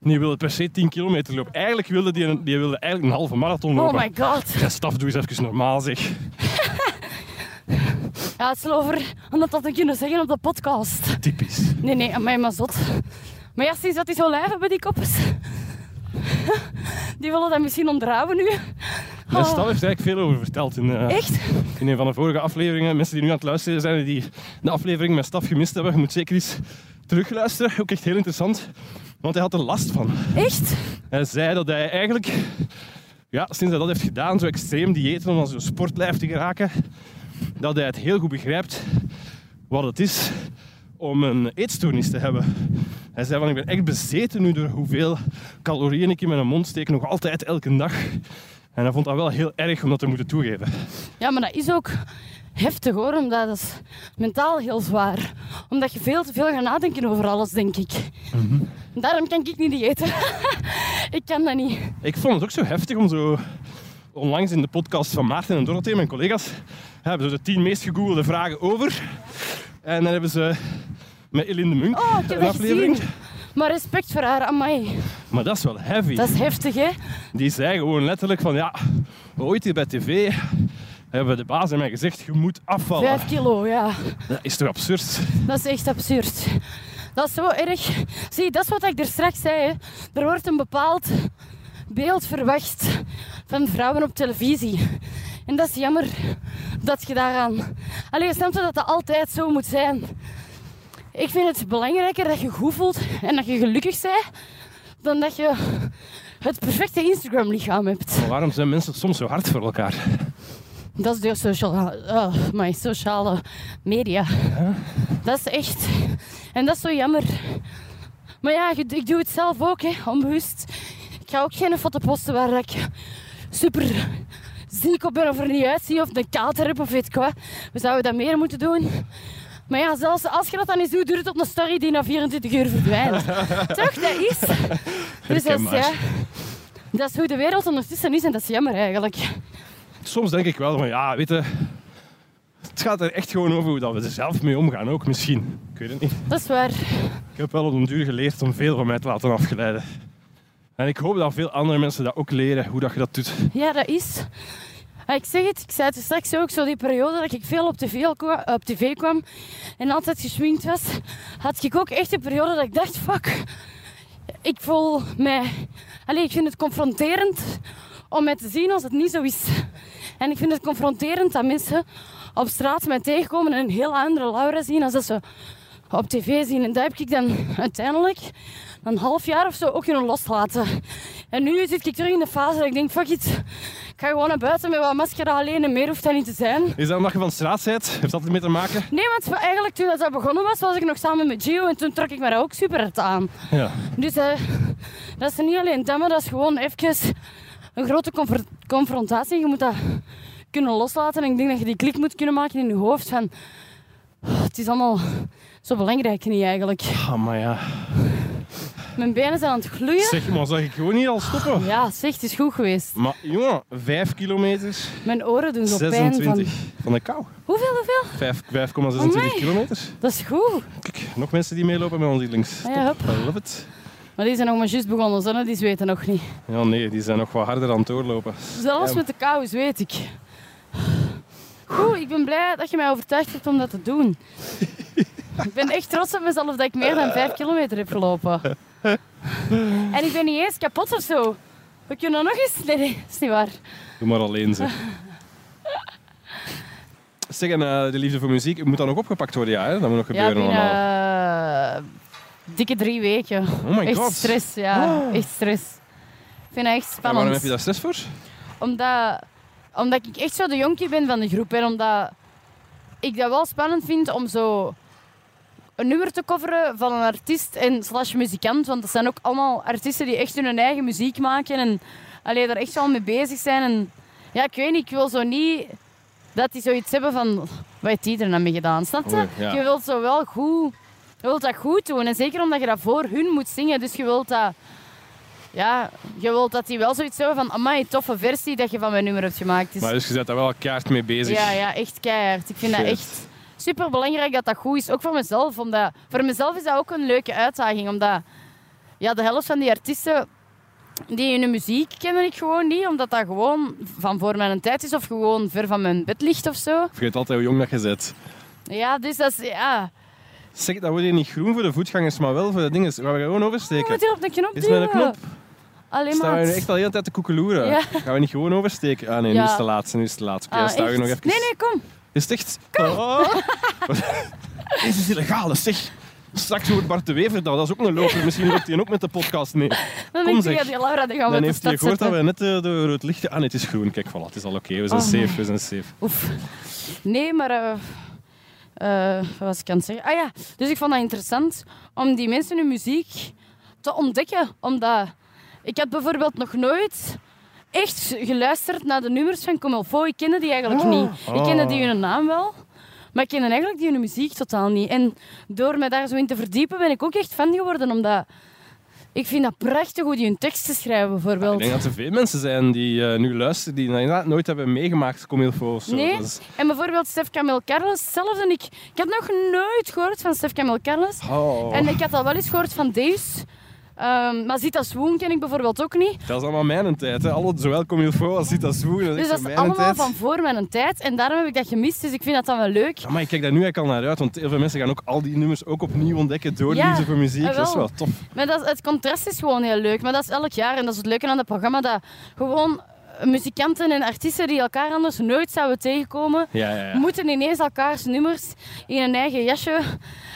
Die wilde per se 10 kilometer lopen. Eigenlijk wilde die, een, die wilde eigenlijk een halve marathon Oh lopen. my god. Ja, staf, doe eens even normaal zeg. Ja, het is over om dat te kunnen zeggen op de podcast. Typisch. Nee, nee, aan mij maar zot. Maar ja, sinds dat die zo lijf hebben, die koppes. Die willen dat misschien onderhouden nu. En Oh, Staf heeft er eigenlijk veel over verteld in, eh, Echt? in een van de vorige afleveringen. Mensen die nu aan het luisteren zijn en die de aflevering met Staf gemist hebben, je moet zeker eens terugluisteren. Ook echt heel interessant. Want hij had er last van. Echt? Hij zei dat hij eigenlijk, ja, sinds hij dat heeft gedaan, zo extreem diëten om aan zo'n sportlijf te geraken, dat hij het heel goed begrijpt wat het is om een eetstoornis te hebben. Hij zei van, ik ben echt bezeten nu door hoeveel calorieën ik in mijn mond steek, nog altijd elke dag. En hij vond dat wel heel erg om dat te moeten toegeven. Ja, maar dat is ook heftig hoor, omdat dat is mentaal heel zwaar. Omdat je veel te veel gaat nadenken over alles, denk ik. Daarom kan ik niet eten. ik kan dat niet. Ik vond het ook zo heftig om zo onlangs in de podcast van Maarten en Dorothee, mijn collega's, hebben ze de tien meest gegoogelde vragen over. En dan hebben ze met Eline de Munk Oh, een dat aflevering. gezien. Maar respect voor haar, amai. Maar dat is wel heavy. Dat is heftig, hè? Die zei gewoon letterlijk van ja, ooit hier bij tv hebben de baas en mij gezegd, je moet afvallen. Vijf kilo, ja. Dat is toch absurd? Dat is echt absurd. Dat is zo erg. Zie, dat is wat ik er straks zei. Hè. Er wordt een bepaald beeld verwacht van vrouwen op televisie. En dat is jammer dat je daaraan... Allee, je snapt dat dat altijd zo moet zijn. Ik vind het belangrijker dat je goed voelt en dat je gelukkig bent, dan dat je het perfecte Instagram-lichaam hebt. Maar waarom zijn mensen soms zo hard voor elkaar? Dat is de sociale, oh, my sociale media. Dat is echt. En dat is zo jammer. Maar ja, ik ik doe het zelf ook, hè, onbewust. Ik ga ook geen foto posten waar ik super ziek op ben of er niet uitzie of een kater heb of weet ik wat. We zouden dat meer moeten doen. Maar ja, zelfs als je dat dan eens doet, duurt het op een story die na 24 uur verdwijnt. Toch, dat is. Dus dat is, ja, dat is hoe de wereld ondertussen is en dat is jammer eigenlijk. Soms denk ik wel van ja, weet je, het gaat er echt gewoon over hoe dat we er zelf mee omgaan ook misschien. Ik weet het niet. Dat is waar. Ik heb wel op een duur geleerd om veel van mij te laten afgeleiden. En ik hoop dat veel andere mensen dat ook leren, hoe dat je dat doet. Ja, dat is. Ah, ik zeg het, ik zei het straks ook, zo die periode dat ik veel op tv, op tv kwam en altijd geschminkt was, had ik ook echt een periode dat ik dacht, fuck, ik voel mij... Allee, ik vind het confronterend om mij te zien als het niet zo is. En ik vind het confronterend dat mensen op straat mij tegenkomen en een heel andere Laura zien als ze op tv zien. En dat heb ik dan uiteindelijk een half jaar of zo ook kunnen loslaten. En nu zit ik terug in de fase dat ik denk, fuck it, ik ga gewoon naar buiten met wat mascara alleen en meer hoeft dat niet te zijn. Is dat omdat je van straat bent? Heeft dat ermee te maken? Nee, want eigenlijk toen dat begonnen was, was ik nog samen met Gio en toen trok ik me dat ook super hard aan. Ja. Dus eh, dat is niet alleen dat, maar dat is gewoon even een grote confr- confrontatie. Je moet dat kunnen loslaten en ik denk dat je die klik moet kunnen maken in je hoofd van... "Oh, Het is allemaal zo belangrijk niet eigenlijk. Ah, maar ja. Mijn benen zijn aan het gloeien. Zeg, maar zou ik gewoon niet al stoppen? Ja, zeg, het is goed geweest. Maar jongen, 5 kilometer, Mijn oren doen zo pijn 26 van... van de kou. Hoeveel, hoeveel? Vijf- 5,26 Amai. kilometer. Dat is goed. Kijk, nog mensen die meelopen met ons hier links. Ah ja. I love it. Maar die zijn nog maar juist begonnen, zo, die zweten nog niet. Ja, nee, die zijn nog wat harder aan het doorlopen. Zelfs Ja. met de kou, weet ik. Goed, ik ben blij dat je mij overtuigd hebt om dat te doen. ik ben echt trots op mezelf dat ik meer dan vijf kilometer heb gelopen. En ik ben niet eens kapot of zo. We kunnen nog eens... Nee, nee, dat is niet waar. Doe maar alleen, zeg. Zeg, en eh, de liefde voor muziek moet dan nog opgepakt worden, ja? Hè? Dat moet nog Ja, gebeuren binnen allemaal. eh, dikke drie weken. Oh my echt god. stress, ja. Oh. Echt stress. Ik vind dat echt En spannend. waarom heb je daar stress voor? Omdat, omdat ik echt zo de jonkie ben van de groep. En omdat ik dat wel spannend vind om zo een nummer te coveren van een artiest en slash muzikant. Want dat zijn ook allemaal artiesten die echt hun eigen muziek maken. En alleen daar echt wel mee bezig zijn. En ja, ik weet niet, ik wil zo niet dat die zoiets hebben van... Wat heeft die er nou mee gedaan? Snap je? Ja. Je wilt zo wel goed... Je wilt dat goed doen. En zeker omdat je dat voor hun moet zingen. Dus je wilt dat... Ja, je wilt dat die wel zoiets hebben van... Amai, toffe versie dat je van mijn nummer hebt gemaakt. Dus, Maar dus je bent daar wel kaart mee bezig. ja, ja, echt keihard. Ik vind dat echt super belangrijk dat dat goed is. Ook voor mezelf. Omdat, voor mezelf is dat ook een leuke uitdaging. Omdat ja, de helft van die artiesten die hun muziek kennen ik gewoon niet. Omdat dat gewoon van voor mijn tijd is. Of gewoon ver van mijn bed ligt of zo. Vergeet altijd hoe jong dat je bent. Ja, dus dat is... Ja. Zeg, dat wordt hier niet groen voor de voetgangers, maar wel voor de dingen. Gaan we gewoon oversteken? moet hier op de knop Is met een duwen. knop? Alleen Staan we nu maar. echt al de hele tijd te koekeloeren? Ja. Gaan we niet gewoon oversteken? Ah nee, nu is het te laat. Nu is het te laat. Oké, Ah, staan we nog even. Nee, nee, kom. Is het echt? Oh. Dit is illegaal, zeg. Straks wordt Bart de Wever dat. Dat is ook een loper. Misschien loopt hij ook met de podcast mee. Dan Kom, zeg. die Laura, gaan we Dan de heeft hij gehoord dat we net eh, door het licht... Ah nee, het is groen. Kijk, voilà, het is al oké. We zijn Oh, safe, nee. we zijn safe. Oef. Nee, maar... eh eh, wat was ik aan het zeggen? Ah ja, dus ik vond dat interessant om die mensen hun muziek te ontdekken. Omdat ik had bijvoorbeeld nog nooit echt geluisterd naar de nummers van Comilfo. Ik kende die eigenlijk niet. Ik kende die hun naam wel. Maar ik kende eigenlijk die hun muziek totaal niet. En door me daar zo in te verdiepen ben ik ook echt fan geworden. Omdat ik vind dat prachtig hoe die hun teksten schrijven, bijvoorbeeld. Ik denk dat er veel mensen zijn die eh, nu luisteren, die inderdaad nooit hebben meegemaakt Comilfo of zo. Nee. En bijvoorbeeld Stef Camille Carles, zelf en ik. Ik had nog nooit gehoord van Stef Camille Carles. Oh. En ik had al wel eens gehoord van Deus. Ehm, maar Zita Swoon ken ik bijvoorbeeld ook niet. Dat is allemaal mijn tijd. Hè. Alle, zowel Comilfo als Zita Swoon. Dat Dus dat is allemaal tijd. van voor mijn tijd. En daarom heb ik dat gemist. Dus ik vind dat dan wel leuk. Ja, maar ik kijk daar nu eigenlijk al naar uit, want heel veel mensen gaan ook al die nummers ook opnieuw ontdekken door Ja, liefde voor muziek. ah, Dat is wel. wel tof. Maar dat, het contrast is gewoon heel leuk. Maar dat is elk jaar. En dat is het leuke aan het programma. Dat gewoon muzikanten en artiesten die elkaar anders nooit zouden tegenkomen... Ja, ja, ja. moeten ineens elkaars nummers in een eigen jasje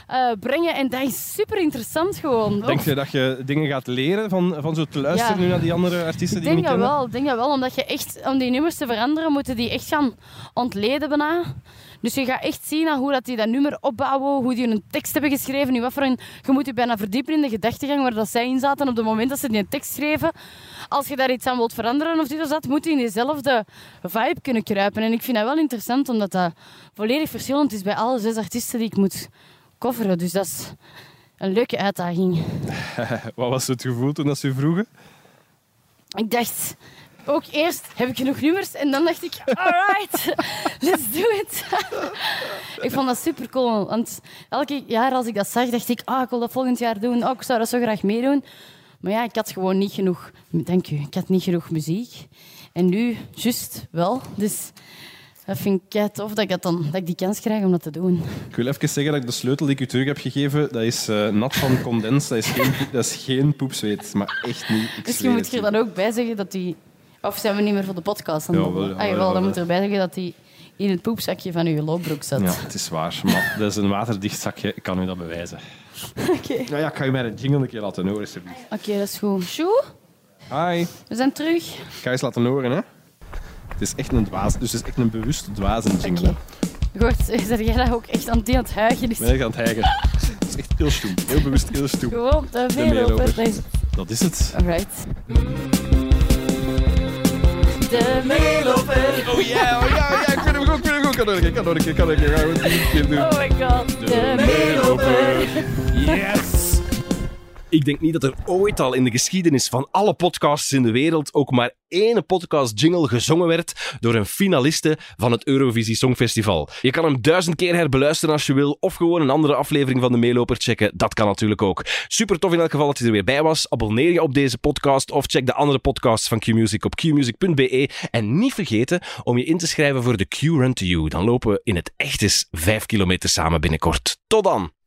eh, brengen. En dat is super interessant gewoon. Denk je dat je dingen gaat leren van, van zo te luisteren Ja. nu naar die andere artiesten Ik die je denk niet dat kennen? wel, ik denk dat wel. Omdat je echt, om die nummers te veranderen, moeten die echt gaan ontleden bijna. Dus je gaat echt zien aan hoe dat die dat nummer opbouwen, hoe die een tekst hebben geschreven, in wat voor een... Je moet je bijna verdiepen in de gedachtegang waar dat zij in zaten op het moment dat ze die tekst schreven. Als je daar iets aan wilt veranderen of dit of dat, moet je in diezelfde vibe kunnen kruipen. En ik vind dat wel interessant, omdat dat volledig verschillend is bij alle zes artiesten die ik moet coveren. Dus dat is een leuke uitdaging. Wat was het gevoel toen dat ze vroegen? Ik dacht ook eerst, heb ik genoeg nummers? En dan dacht ik, alright, let's do it. ik vond dat super cool. Want elke jaar als ik dat zag, dacht ik, ah, ik wil dat volgend jaar doen. Oh, ik zou dat zo graag meedoen. Maar ja, ik had gewoon niet genoeg... Dank u. Ik had niet genoeg muziek. En nu, juist wel. Dus dat vind ik kei tof dat ik, dat, dan, dat ik die kans krijg om dat te doen. Ik wil even zeggen dat ik de sleutel die ik u terug heb gegeven, dat is eh, nat van condens. Dat is geen, dat is geen poepzweet. Maar echt niet. Ik Misschien zweer moet je er dan ook bij zeggen dat die... Of zijn we niet meer voor de podcast? het Ja, wel, ah, dan moet erbij zeggen dat die in het poepzakje van uw loopbroek zat. Ja, het is waar. Maar dat is een waterdicht zakje. Ik kan u dat bewijzen. Oké, Nou ja, ik ga u mijn jingle een keer laten horen, alsjeblieft. Oké, dat is goed. Sjoe, Hi. we zijn terug. Ik ga eens laten horen, hè. Het is echt een dwaas, dus het is echt een bewust dwaze jingle. Oké. Goed, zeg jij dat ook echt aan het aan het huigen? Ik ben echt aan het hijgen. Het is echt heel stoem. Heel bewust heel stoem. gewoon te veel. Dat is- Dat is het. Alright. Oh ja, oh een keer doen. Oh my god. Yes! Ik denk niet dat er ooit al in de geschiedenis van alle podcasts in de wereld ook maar één podcast jingle gezongen werd door een finaliste van het Eurovisie Songfestival. Je kan hem duizend keer herbeluisteren als je wil, of gewoon een andere aflevering van de Meeloper checken. Dat kan natuurlijk ook. Super tof in elk geval dat je er weer bij was. Abonneer je op deze podcast of check de andere podcasts van Q-Music op qmusic.be. En niet vergeten om je in te schrijven voor de Q-Run to You. Dan lopen we in het echt eens vijf kilometer samen binnenkort. Tot dan!